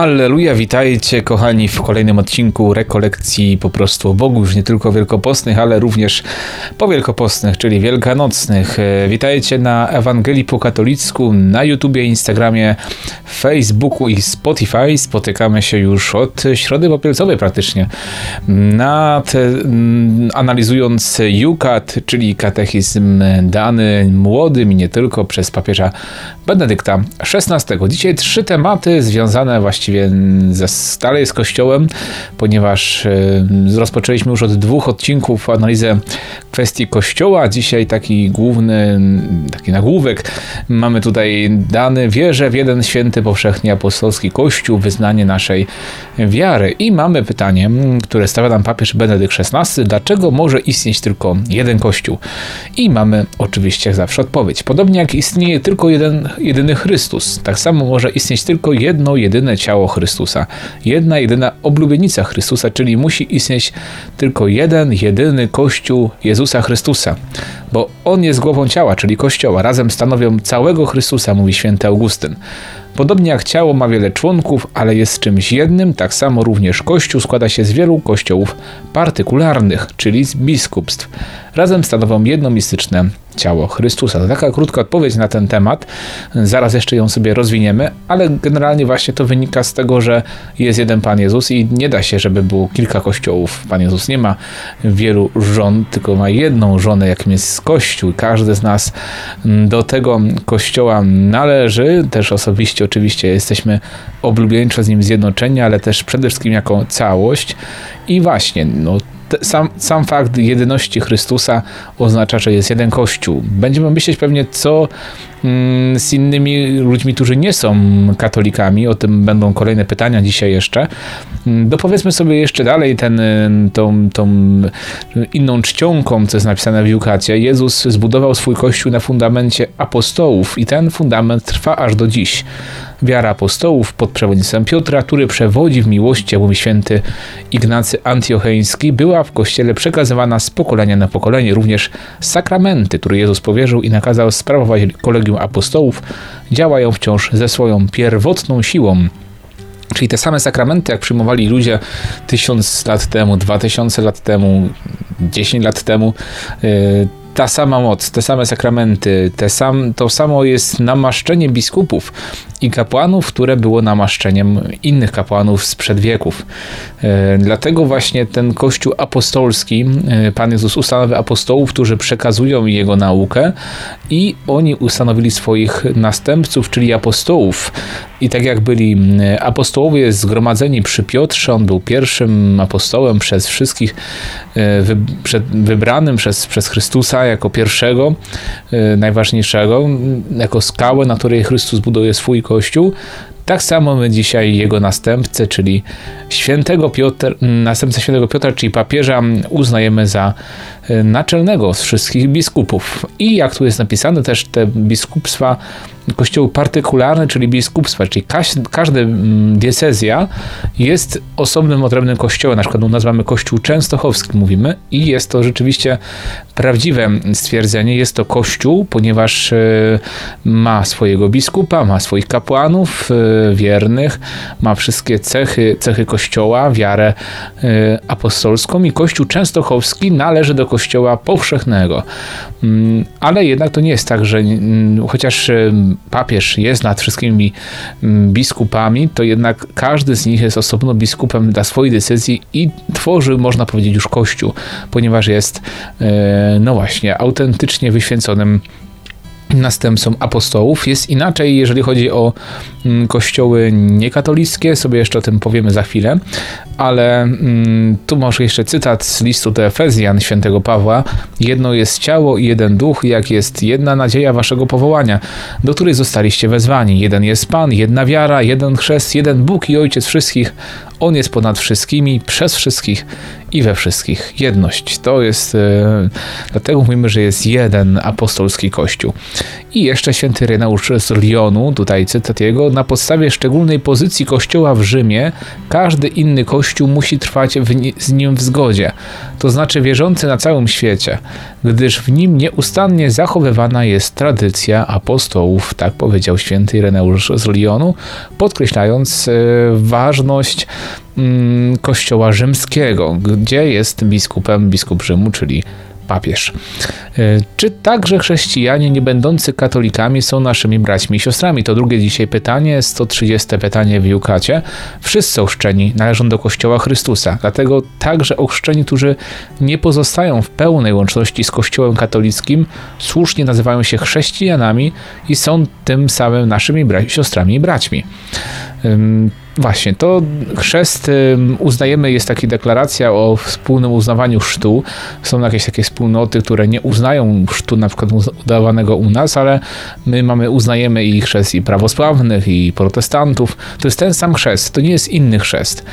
Alleluja, witajcie kochani w kolejnym odcinku rekolekcji po prostu o Bogu, już nie tylko wielkopostnych, ale również powielkopostnych, czyli wielkanocnych. E, witajcie na Ewangelii po katolicku, na YouTubie, Instagramie, Facebooku i Spotify. Spotykamy się już od środy popielcowej praktycznie. Nad, analizując Jukat, czyli katechizm dany młodym i nie tylko przez papieża Benedykta XVI. Dzisiaj trzy tematy związane właściwie właściwie stale z Kościołem, ponieważ rozpoczęliśmy już od dwóch odcinków analizę kwestii Kościoła. Dzisiaj taki główny, taki nagłówek. Mamy tutaj dany wierzę w jeden święty, powszechnie apostolski Kościół, wyznanie naszej wiary. I mamy pytanie, które stawia nam papież Benedykt XVI. Dlaczego może istnieć tylko jeden Kościół? I mamy oczywiście zawsze odpowiedź. Podobnie jak istnieje tylko jeden, jedyny Chrystus, tak samo może istnieć tylko jedno, jedyne ciało ciało Chrystusa. Jedna, jedyna oblubienica Chrystusa, czyli musi istnieć tylko jeden, jedyny Kościół Jezusa Chrystusa, bo On jest głową ciała, czyli Kościoła. Razem stanowią całego Chrystusa, mówi święty Augustyn. Podobnie jak ciało ma wiele członków, ale jest czymś jednym, tak samo również Kościół składa się z wielu kościołów partykularnych, czyli z biskupstw. Razem stanowią jedno mistyczne ciało Chrystusa. To taka krótka odpowiedź na ten temat. Zaraz jeszcze ją sobie rozwiniemy, ale generalnie właśnie to wynika z tego, że jest jeden Pan Jezus i nie da się, żeby było kilka kościołów. Pan Jezus nie ma wielu żon, tylko ma jedną żonę, jakim jest Kościół. Każdy z nas do tego kościoła należy. Też osobiście oczywiście jesteśmy oblubieńczo z nim zjednoczeni, ale też przede wszystkim jako całość. I właśnie, no sam, sam fakt jedyności Chrystusa oznacza, że jest jeden Kościół. Będziemy myśleć pewnie, co z innymi ludźmi, którzy nie są katolikami. O tym będą kolejne pytania dzisiaj jeszcze. Mm, dopowiedzmy sobie jeszcze dalej ten, tą, tą inną czcionką, co jest napisane w Jukacie. Jezus zbudował swój Kościół na fundamencie apostołów i ten fundament trwa aż do dziś wiara apostołów pod przewodnictwem Piotra, który przewodzi w miłości, jak mówi święty Ignacy Antiocheński, była w Kościele przekazywana z pokolenia na pokolenie. Również sakramenty, które Jezus powierzył i nakazał sprawować kolegium apostołów, działają wciąż ze swoją pierwotną siłą. Czyli te same sakramenty, jak przyjmowali ludzie tysiąc lat temu, dwa tysiące lat temu, dziesięć lat temu, y, ta sama moc, te same sakramenty, te sam, to samo jest namaszczenie biskupów i kapłanów, które było namaszczeniem innych kapłanów sprzed wieków. E, dlatego właśnie ten Kościół apostolski, e, Pan Jezus ustanowił apostołów, którzy przekazują Jego naukę i oni ustanowili swoich następców, czyli apostołów. I tak jak byli apostołowie zgromadzeni przy Piotrze, on był pierwszym apostołem przez wszystkich, e, wybranym przez, przez Chrystusa jako pierwszego, najważniejszego, jako skałę, na której Chrystus buduje swój Kościół, tak samo my dzisiaj jego następcę, czyli świętego Piotr, następcę świętego Piotra, czyli papieża, uznajemy za e, naczelnego z wszystkich biskupów. I jak tu jest napisane, też te biskupstwa kościoły partykularne, czyli biskupstwa, czyli każda diecezja jest osobnym, odrębnym kościołem. Na przykład nazywamy kościół częstochowski, mówimy, i jest to rzeczywiście prawdziwe stwierdzenie. Jest to kościół, ponieważ e, ma swojego biskupa, ma swoich kapłanów e, wiernych, ma wszystkie cechy, cechy kościoła, wiarę e, apostolską i kościół częstochowski należy do kościoła powszechnego. Mm, ale jednak to nie jest tak, że chociaż papież jest nad wszystkimi mm, biskupami, to jednak każdy z nich jest osobno biskupem dla swojej decyzji i tworzy, można powiedzieć, już kościół, ponieważ jest, e, no właśnie, autentycznie wyświęconym następcą apostołów. Jest inaczej, jeżeli chodzi o mm, kościoły niekatolickie, sobie jeszcze o tym powiemy za chwilę, ale mm, tu może jeszcze cytat z listu do Efezjan świętego Pawła. Jedno jest ciało i jeden duch, jak jest jedna nadzieja waszego powołania, do której zostaliście wezwani. Jeden jest Pan, jedna wiara, jeden chrzest, jeden Bóg i Ojciec wszystkich. On jest ponad wszystkimi, przez wszystkich i we wszystkich. Jedność. To jest, e, dlatego mówimy, że jest jeden apostolski Kościół. I jeszcze święty Reneusz z Lyonu, tutaj cytat jego, na podstawie szczególnej pozycji kościoła w Rzymie, każdy inny kościół musi trwać z nim w zgodzie, to znaczy wierzący na całym świecie, gdyż w nim nieustannie zachowywana jest tradycja apostołów, tak powiedział święty Reneusz z Lyonu, podkreślając e, ważność mm, kościoła rzymskiego, gdzie jest biskupem biskup Rzymu, czyli papież. E, czy także chrześcijanie nie będący katolikami są naszymi braćmi i siostrami? To drugie dzisiaj pytanie, 130 pytanie w Jukacie. Wszyscy ochrzczeni należą do Kościoła Chrystusa, dlatego także ochrzczeni, którzy nie pozostają w pełnej łączności z Kościołem katolickim, słusznie nazywają się chrześcijanami i są tym samym naszymi bra- siostrami i braćmi. Właśnie, to chrzest uznajemy, jest taka deklaracja o wspólnym uznawaniu chrztu. Są jakieś takie wspólnoty, które nie uznają chrztu na przykład udawanego u nas, ale my mamy, uznajemy i chrzest i prawosławnych, i protestantów. To jest ten sam chrzest, to nie jest inny chrzest.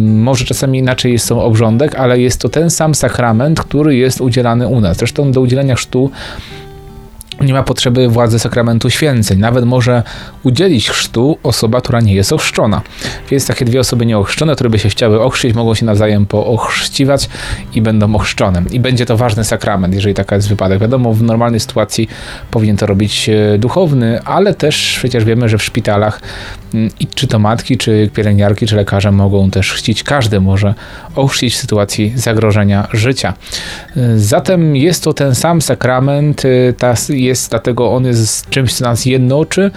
Może czasami inaczej jest to obrządek, ale jest to ten sam sakrament, który jest udzielany u nas. Zresztą do udzielenia chrztu nie ma potrzeby władzy sakramentu święceń. Nawet może udzielić chrztu osoba, która nie jest ochrzczona. Więc takie dwie osoby nieochrzczone, które by się chciały ochrzcić, mogą się nawzajem poochrzciwać i będą ochrzczone. I będzie to ważny sakrament, jeżeli taka jest wypadek. Wiadomo, w normalnej sytuacji powinien to robić e, duchowny, ale też przecież wiemy, że w szpitalach mm, i czy to matki, czy pielęgniarki, czy lekarze mogą też chrzcić. Każdy może ochrzcić w sytuacji zagrożenia życia. E, zatem jest to ten sam sakrament, e, ta jest, dlatego on jest czymś, co nas jednoczy.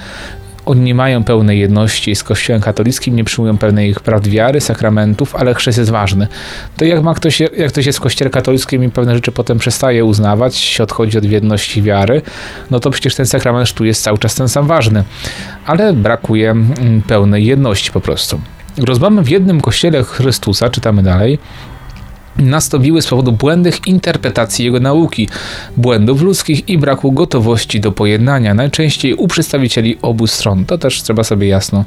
Oni nie mają pełnej jedności z Kościołem katolickim, nie przyjmują pełnej ich prawd wiary, sakramentów, ale chrzest jest ważny. To jak ma ktoś, jak ktoś jest w Kościele katolickim i pewne rzeczy potem przestaje uznawać, się odchodzi od jedności wiary, no to przecież ten sakrament tu jest cały czas ten sam ważny. Ale brakuje mm, pełnej jedności po prostu. Rozmawiamy w jednym kościele Chrystusa, czytamy dalej, nastąpiły z powodu błędnych interpretacji jego nauki, błędów ludzkich i braku gotowości do pojednania, najczęściej u przedstawicieli obu stron. To też trzeba sobie jasno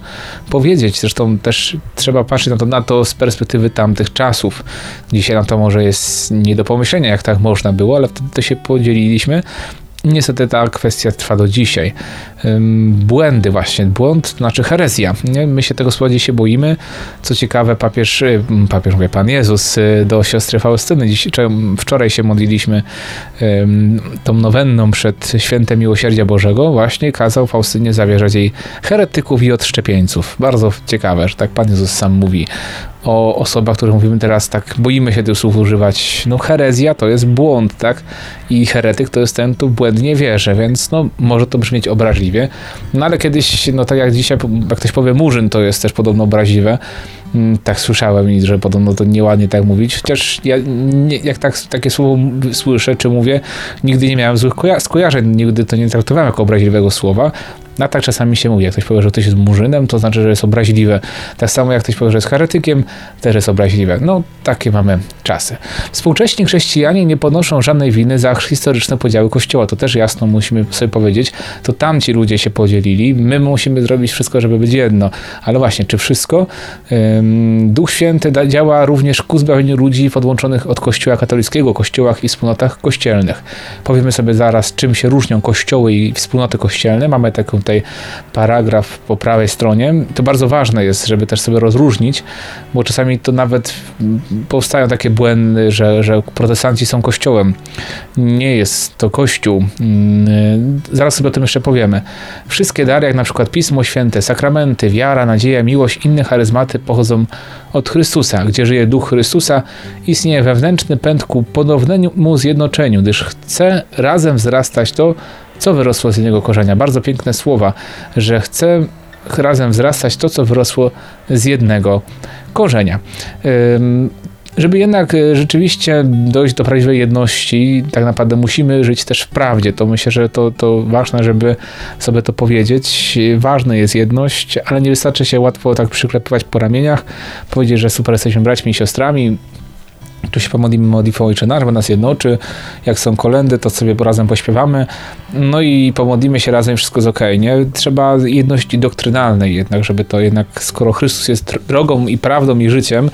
powiedzieć. Zresztą też trzeba patrzeć na to, na to z perspektywy tamtych czasów. Dzisiaj na to może jest nie do pomyślenia, jak tak można było, ale wtedy to się podzieliliśmy Niestety ta kwestia trwa do dzisiaj. Błędy właśnie, błąd to znaczy herezja. My się tego słowa dzisiaj boimy. Co ciekawe, papież, papież mówię, Pan Jezus y, do siostry Faustyny, wczoraj się modliliśmy tą nowenną przed świętem Miłosierdzia Bożego, właśnie kazał Faustynie zawierzać jej heretyków i odszczepieńców. Bardzo ciekawe, że tak Pan Jezus sam mówi o osobach, które mówimy teraz tak, boimy się tych słów używać. No herezja to jest błąd, tak? I heretyk to jest ten, kto błędnie wierzy, więc no może to brzmieć obraźliwie. No ale kiedyś, no tak jak dzisiaj, jak ktoś powie murzyn, to jest też podobno obraźliwe. Mm, tak słyszałem, że podobno to nieładnie tak mówić, chociaż ja nie, jak tak, takie słowo słyszę czy mówię, nigdy nie miałem złych koja skojarzeń, nigdy to nie traktowałem jako obraźliwego słowa, a tak czasami się mówi, jak ktoś powie, że ktoś jest murzynem, to znaczy, że jest obraźliwe. Tak samo jak ktoś powie, że jest heretykiem, też jest obraźliwe. No, takie mamy czasy. Współcześni chrześcijanie nie ponoszą żadnej winy za historyczne podziały Kościoła. To też jasno musimy sobie powiedzieć. To tamci ludzie się podzielili. My musimy zrobić wszystko, żeby być jedno. Ale właśnie, czy wszystko? Duch Święty działa również ku zbawieniu ludzi odłączonych od Kościoła katolickiego, kościołach i wspólnotach kościelnych. Powiemy sobie zaraz, czym się różnią kościoły i wspólnoty kościelne. Mamy taką tutaj paragraf po prawej stronie. To bardzo ważne jest, żeby też sobie rozróżnić, bo czasami to nawet powstają takie błędy, że, że protestanci są kościołem. Nie jest to kościół. Mm, zaraz sobie o tym jeszcze powiemy. Wszystkie dary, jak na przykład Pismo Święte, sakramenty, wiara, nadzieja, miłość, inne charyzmaty pochodzą od Chrystusa. Gdzie żyje Duch Chrystusa, istnieje wewnętrzny pęd ku ponownemu zjednoczeniu, gdyż chce razem wzrastać to, co wyrosło z jednego korzenia. Bardzo piękne słowa, że chce razem wzrastać to, co wyrosło z jednego korzenia. Żeby jednak e, rzeczywiście dojść do prawdziwej jedności, tak naprawdę musimy żyć też w prawdzie. To myślę, że to, to ważne, żeby sobie to powiedzieć. Ważna jest jedność, ale nie wystarczy się łatwo tak przyklepywać po ramieniach, powiedzieć, że super jesteśmy braćmi i siostrami, tu się pomodlimy modlitwą Ojcze Nasz, nas jednoczy. Jak są kolendy, to sobie razem pośpiewamy. No i pomodlimy się razem, wszystko jest ok. Nie? Trzeba jedności doktrynalnej jednak, żeby to jednak, skoro Chrystus jest drogą i prawdą i życiem,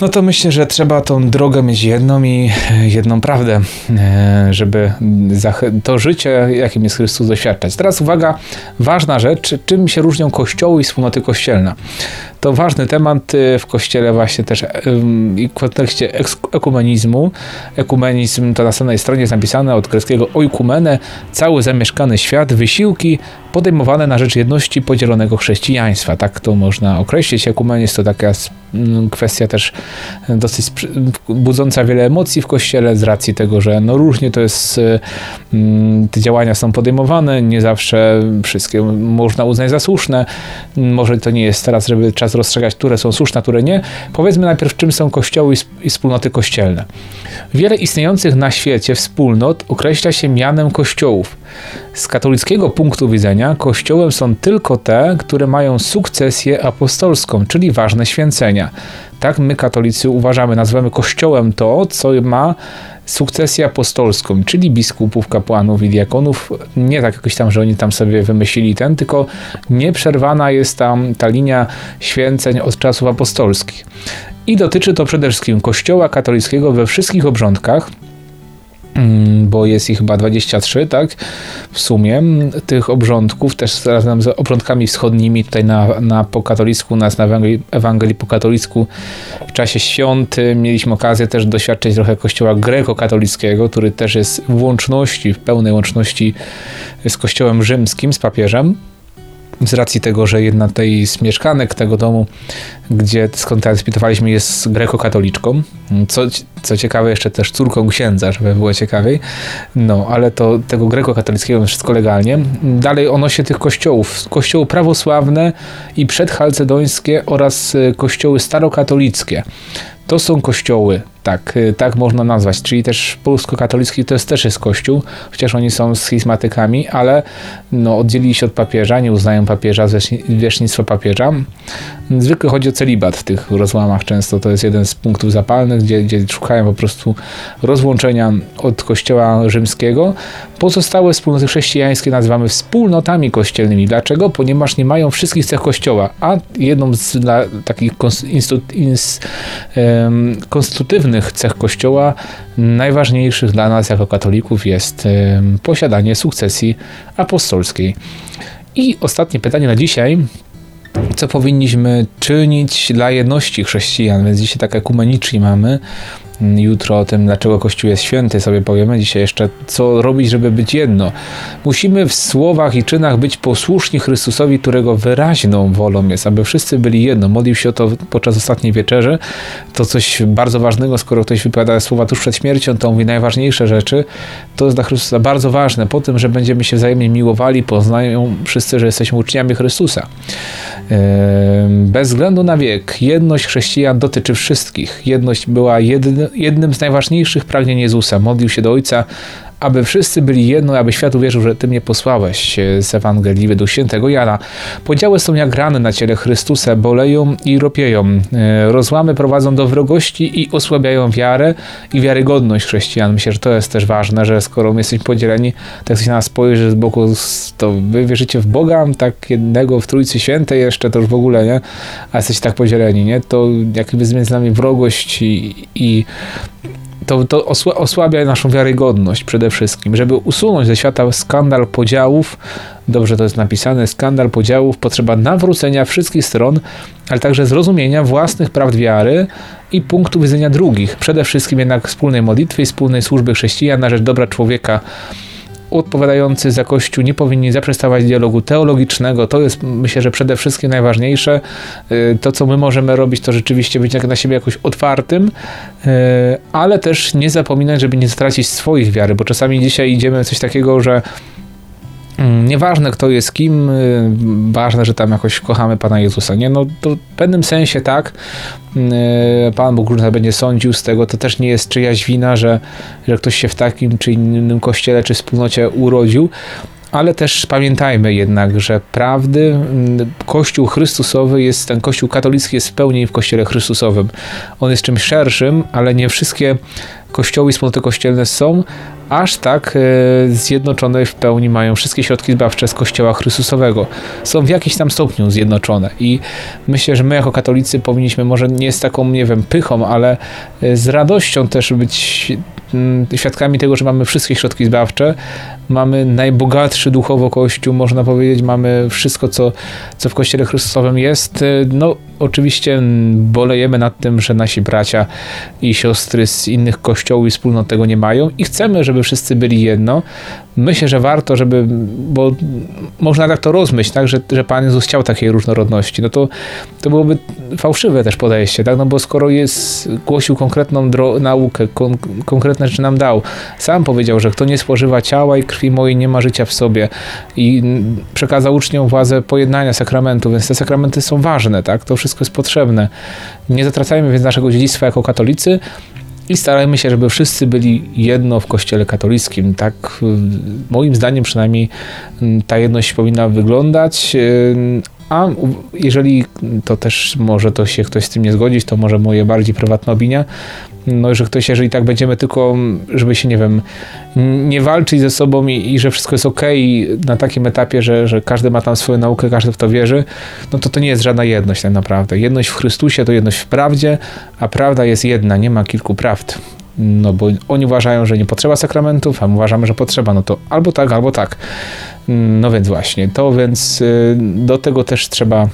no to myślę, że trzeba tą drogę mieć jedną i jedną prawdę, e, żeby to życie, jakim jest Chrystus, doświadczać. Teraz uwaga, ważna rzecz, czym się różnią kościoły i wspólnoty kościelne. To ważny temat e, w kościele właśnie też w kontekście ekumenizmu. Ekumenizm to na samej stronie jest napisane od greckiego oikumene, cały zamieszkany świat, wysiłki podejmowane na rzecz jedności podzielonego chrześcijaństwa. Tak to można określić. Ekumenizm to taka kwestia też dosyć budząca wiele emocji w kościele z racji tego, że no różnie to jest, te działania są podejmowane, nie zawsze wszystkie można uznać za słuszne. Może to nie jest teraz, żeby czas rozstrzygać, które są słuszne, które nie. Powiedzmy najpierw, czym są kościoły i wspólnoty kościelne. Wiele istniejących na świecie wspólnot określa się mianem kościołów. Z katolickiego punktu widzenia kościołem są tylko te, które mają sukcesję apostolską, czyli ważne święcenia. Tak my katolicy uważamy, nazywamy kościołem to, co ma sukcesję apostolską, czyli biskupów, kapłanów i diakonów. Nie tak jakoś tam, że oni tam sobie wymyślili ten, tylko nieprzerwana jest tam ta linia święceń od czasów apostolskich. I dotyczy to przede wszystkim Kościoła katolickiego we wszystkich obrządkach, bo jest ich chyba 23, tak, w sumie. Tych obrządków, też razem z obrządkami wschodnimi, tutaj na, na po katolicku, nas na Ewangelii, Ewangelii po katolicku w czasie świąt mieliśmy okazję też doświadczyć trochę kościoła grekokatolickiego, który też jest w łączności, w pełnej łączności z kościołem rzymskim, z papieżem z racji tego, że jedna tej z mieszkanek tego domu, gdzie skąd transmitowaliśmy, jest grekokatoliczką. Co, co ciekawe, jeszcze też córką księdza, żeby było ciekawiej. No, ale to tego grekokatolickiego wszystko legalnie. Dalej ono się tych kościołów. Kościoły prawosławne i przedchalcedońskie oraz e, kościoły starokatolickie. To są kościoły, tak, y, tak można nazwać, czyli też polsko-katolicki to jest też jest kościół, chociaż oni są schizmatykami, ale no, oddzielili się od papieża, nie uznają papieża, zwierzchnictwo papieża. Zwykle chodzi o celibat w tych rozłamach, często to jest jeden z punktów zapalnych, gdzie, gdzie szukają po prostu rozłączenia od kościoła rzymskiego. Pozostałe wspólnoty chrześcijańskie nazywamy wspólnotami kościelnymi. Dlaczego? Ponieważ nie mają wszystkich cech kościoła, a jedną z dla, takich konstytutywnych cech kościoła, najważniejszych dla nas jako katolików jest posiadanie sukcesji apostolskiej. I ostatnie pytanie na dzisiaj co powinniśmy czynić dla jedności chrześcijan, więc dzisiaj tak ekumenicznie mamy. Jutro o tym, dlaczego Kościół jest święty, sobie powiemy. Dzisiaj jeszcze, co robić, żeby być jedno. Musimy w słowach i czynach być posłuszni Chrystusowi, którego wyraźną wolą jest, aby wszyscy byli jedno. Modlił się o to podczas ostatniej wieczerzy. To coś bardzo ważnego, skoro ktoś wypowiada słowa tuż przed śmiercią, to mówi najważniejsze rzeczy. To jest dla Chrystusa bardzo ważne. Po tym, że będziemy się wzajemnie miłowali, poznają wszyscy, że jesteśmy uczniami Chrystusa. Bez względu na wiek, jedność chrześcijan dotyczy wszystkich. Jedność była jednym z najważniejszych pragnień Jezusa. Modlił się do Ojca, aby wszyscy byli jedno, aby świat uwierzył, że Ty mnie posłałeś z Ewangelii według świętego Jana. Podziały są jak rany na ciele Chrystusa, boleją i ropieją. E, rozłamy prowadzą do wrogości i osłabiają wiarę i wiarygodność chrześcijan. Myślę, że to jest też ważne, że skoro my jesteśmy podzieleni, tak ktoś na nas spojrzy z boku, to wy wierzycie w Boga, tak jednego w Trójcy Świętej jeszcze, to już w ogóle, nie? A jesteście tak podzieleni, nie? To jakby między nami wrogość i, i to, to osłabia naszą wiarygodność przede wszystkim. Żeby usunąć ze świata skandal podziałów, dobrze to jest napisane, skandal podziałów, potrzeba nawrócenia wszystkich stron, ale także zrozumienia własnych prawd wiary i punktu widzenia drugich. Przede wszystkim jednak wspólnej modlitwy i wspólnej służby chrześcijan na rzecz dobra człowieka odpowiadający za Kościół nie powinni zaprzestawać dialogu teologicznego. To jest myślę, że przede wszystkim najważniejsze. Y, to, co my możemy robić, to rzeczywiście być na siebie jakoś otwartym, y, ale też nie zapominać, żeby nie stracić swoich wiary, bo czasami dzisiaj idziemy w coś takiego, że nieważne kto jest kim, y, ważne, że tam jakoś kochamy Pana Jezusa. Nie, no to w pewnym sensie tak. Y, Pan Bóg różne będzie sądził z tego, to też nie jest czyjaś wina, że, że ktoś się w takim czy innym kościele czy wspólnocie urodził, ale też pamiętajmy jednak, że prawdy mm, Kościół Chrystusowy jest, ten Kościół katolicki jest w pełni w Kościele Chrystusowym. On jest czymś szerszym, ale nie wszystkie kościoły i wspólnoty kościelne są aż tak e, zjednoczone w pełni mają wszystkie środki zbawcze z Kościoła Chrystusowego. Są w jakimś tam stopniu zjednoczone i myślę, że my jako katolicy powinniśmy może nie z taką, nie wiem, pychą, ale e, z radością też być mm, świadkami tego, że mamy wszystkie środki zbawcze, mamy najbogatszy duchowo Kościół, można powiedzieć, mamy wszystko, co, co w Kościele Chrystusowym jest. E, no, oczywiście bolejemy nad tym, że nasi bracia i siostry z innych kościołów i wspólnot tego nie mają i chcemy, żeby wszyscy byli jedno. Myślę, że warto, żeby, bo można tak to rozmyśleć, tak, że, że Pan Jezus chciał takiej różnorodności, no to, to byłoby fałszywe też podejście, tak, no bo skoro jest, głosił konkretną naukę, kon konkretne rzeczy nam dał, sam powiedział, że kto nie spożywa ciała i krwi mojej nie ma życia w sobie. I przekazał uczniom władzę pojednania sakramentu, więc te sakramenty są ważne, tak, to wszystko jest potrzebne. Nie zatracajmy więc naszego dziedzictwa jako katolicy, i starajmy się, żeby wszyscy byli jedno w Kościele katolickim. Tak, moim zdaniem przynajmniej mm, ta jedność powinna wyglądać. A jeżeli to też może to się ktoś z tym nie zgodzić, to może moje bardziej prywatna opinia, no, że ktoś, jeżeli tak będziemy tylko, żeby się, nie wiem, nie walczyć ze sobą i, i że wszystko jest ok na takim etapie, że, że każdy ma tam swoją naukę, każdy w to wierzy, no to to nie jest żadna jedność tak naprawdę. Jedność w Chrystusie to jedność w prawdzie, a prawda jest jedna, nie ma kilku prawd. No bo oni uważają, że nie potrzeba sakramentów, a my uważamy, że potrzeba. No to albo tak, albo tak. No więc właśnie, to więc y, do tego też trzeba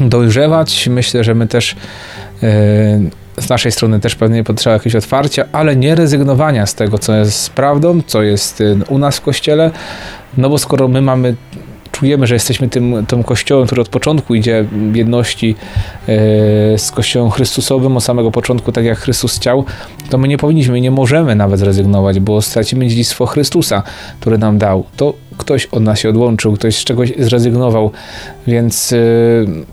dojrzewać. Myślę, że my też y, z naszej strony też pewnie potrzeba jakiegoś otwarcia, ale nie rezygnowania z tego, co jest prawdą, co jest y, u nas w kościele, no bo skoro my mamy czujemy, że jesteśmy tym, tym kościołem, który od początku idzie jedności e, z kościołem Chrystusowym od samego początku, tak jak Chrystus chciał, to my nie powinniśmy, nie możemy nawet zrezygnować, bo stracimy dziedzictwo Chrystusa, które nam dał. To ktoś od nas się odłączył, ktoś z czegoś zrezygnował, więc e,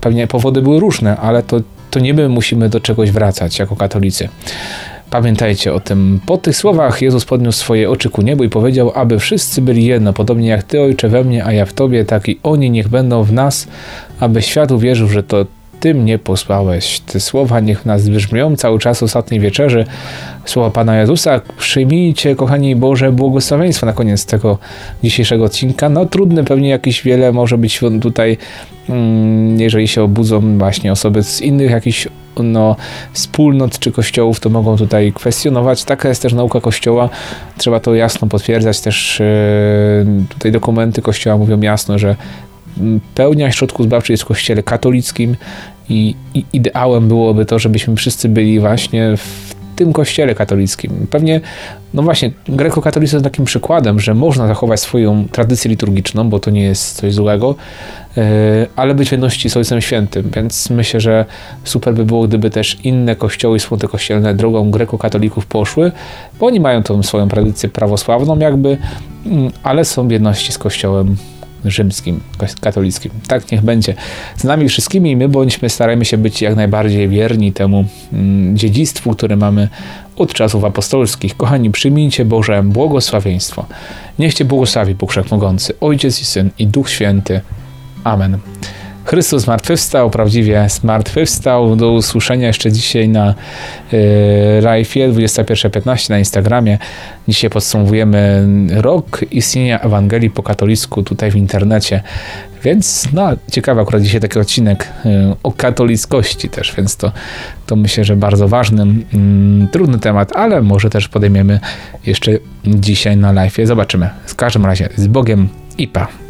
pewnie powody były różne, ale to, to nie my musimy do czegoś wracać jako katolicy. Pamiętajcie o tym. Po tych słowach Jezus podniósł swoje oczy ku niebu i powiedział, aby wszyscy byli jedno, podobnie jak Ty, Ojcze, we mnie, a ja w Tobie, tak i oni niech będą w nas, aby świat uwierzył, że to ty mnie posłałeś. Te słowa niech nas brzmią cały czas ostatniej wieczerzy. Słowa Pana Jezusa. Przyjmijcie, kochani Boże, błogosławieństwo na koniec tego dzisiejszego odcinka. No trudne, pewnie jakieś wiele może być tutaj, mm, jeżeli się obudzą właśnie osoby z innych jakichś no, wspólnot czy kościołów, to mogą tutaj kwestionować. Taka jest też nauka kościoła. Trzeba to jasno potwierdzać. Też yy, tutaj dokumenty kościoła mówią jasno, że pełnia środków zbawczych jest w kościele katolickim i, i ideałem byłoby to, żebyśmy wszyscy byli właśnie w tym kościele katolickim. Pewnie, no właśnie, grekokatolicyzm jest takim przykładem, że można zachować swoją tradycję liturgiczną, bo to nie jest coś złego, e, ale być w jedności z Ojcem Świętym, więc myślę, że super by było, gdyby też inne kościoły wspólnoty kościelne drogą grekokatolików poszły, bo oni mają tą swoją tradycję prawosławną jakby, mm, ale są w jedności z kościołem rzymskim, katolickim. Tak niech będzie z nami wszystkimi my bądźmy, starajmy się być jak najbardziej wierni temu mm, dziedzictwu, które mamy od czasów apostolskich. Kochani, przyjmijcie Boże błogosławieństwo. Niech Cię błogosławi Bóg Wszechmogący, Ojciec i Syn i Duch Święty. Amen. Chrystus zmartwychwstał, prawdziwie zmartwychwstał. Do usłyszenia jeszcze dzisiaj na y, Rajfie 21.15 na Instagramie. Dzisiaj podsumowujemy rok istnienia Ewangelii po katolicku tutaj w internecie. Więc no, ciekawy akurat dzisiaj taki odcinek y, o katolickości też, więc to, to myślę, że bardzo ważny, mm, trudny temat, ale może też podejmiemy jeszcze dzisiaj na live. Zobaczymy. W każdym razie z Bogiem i pa.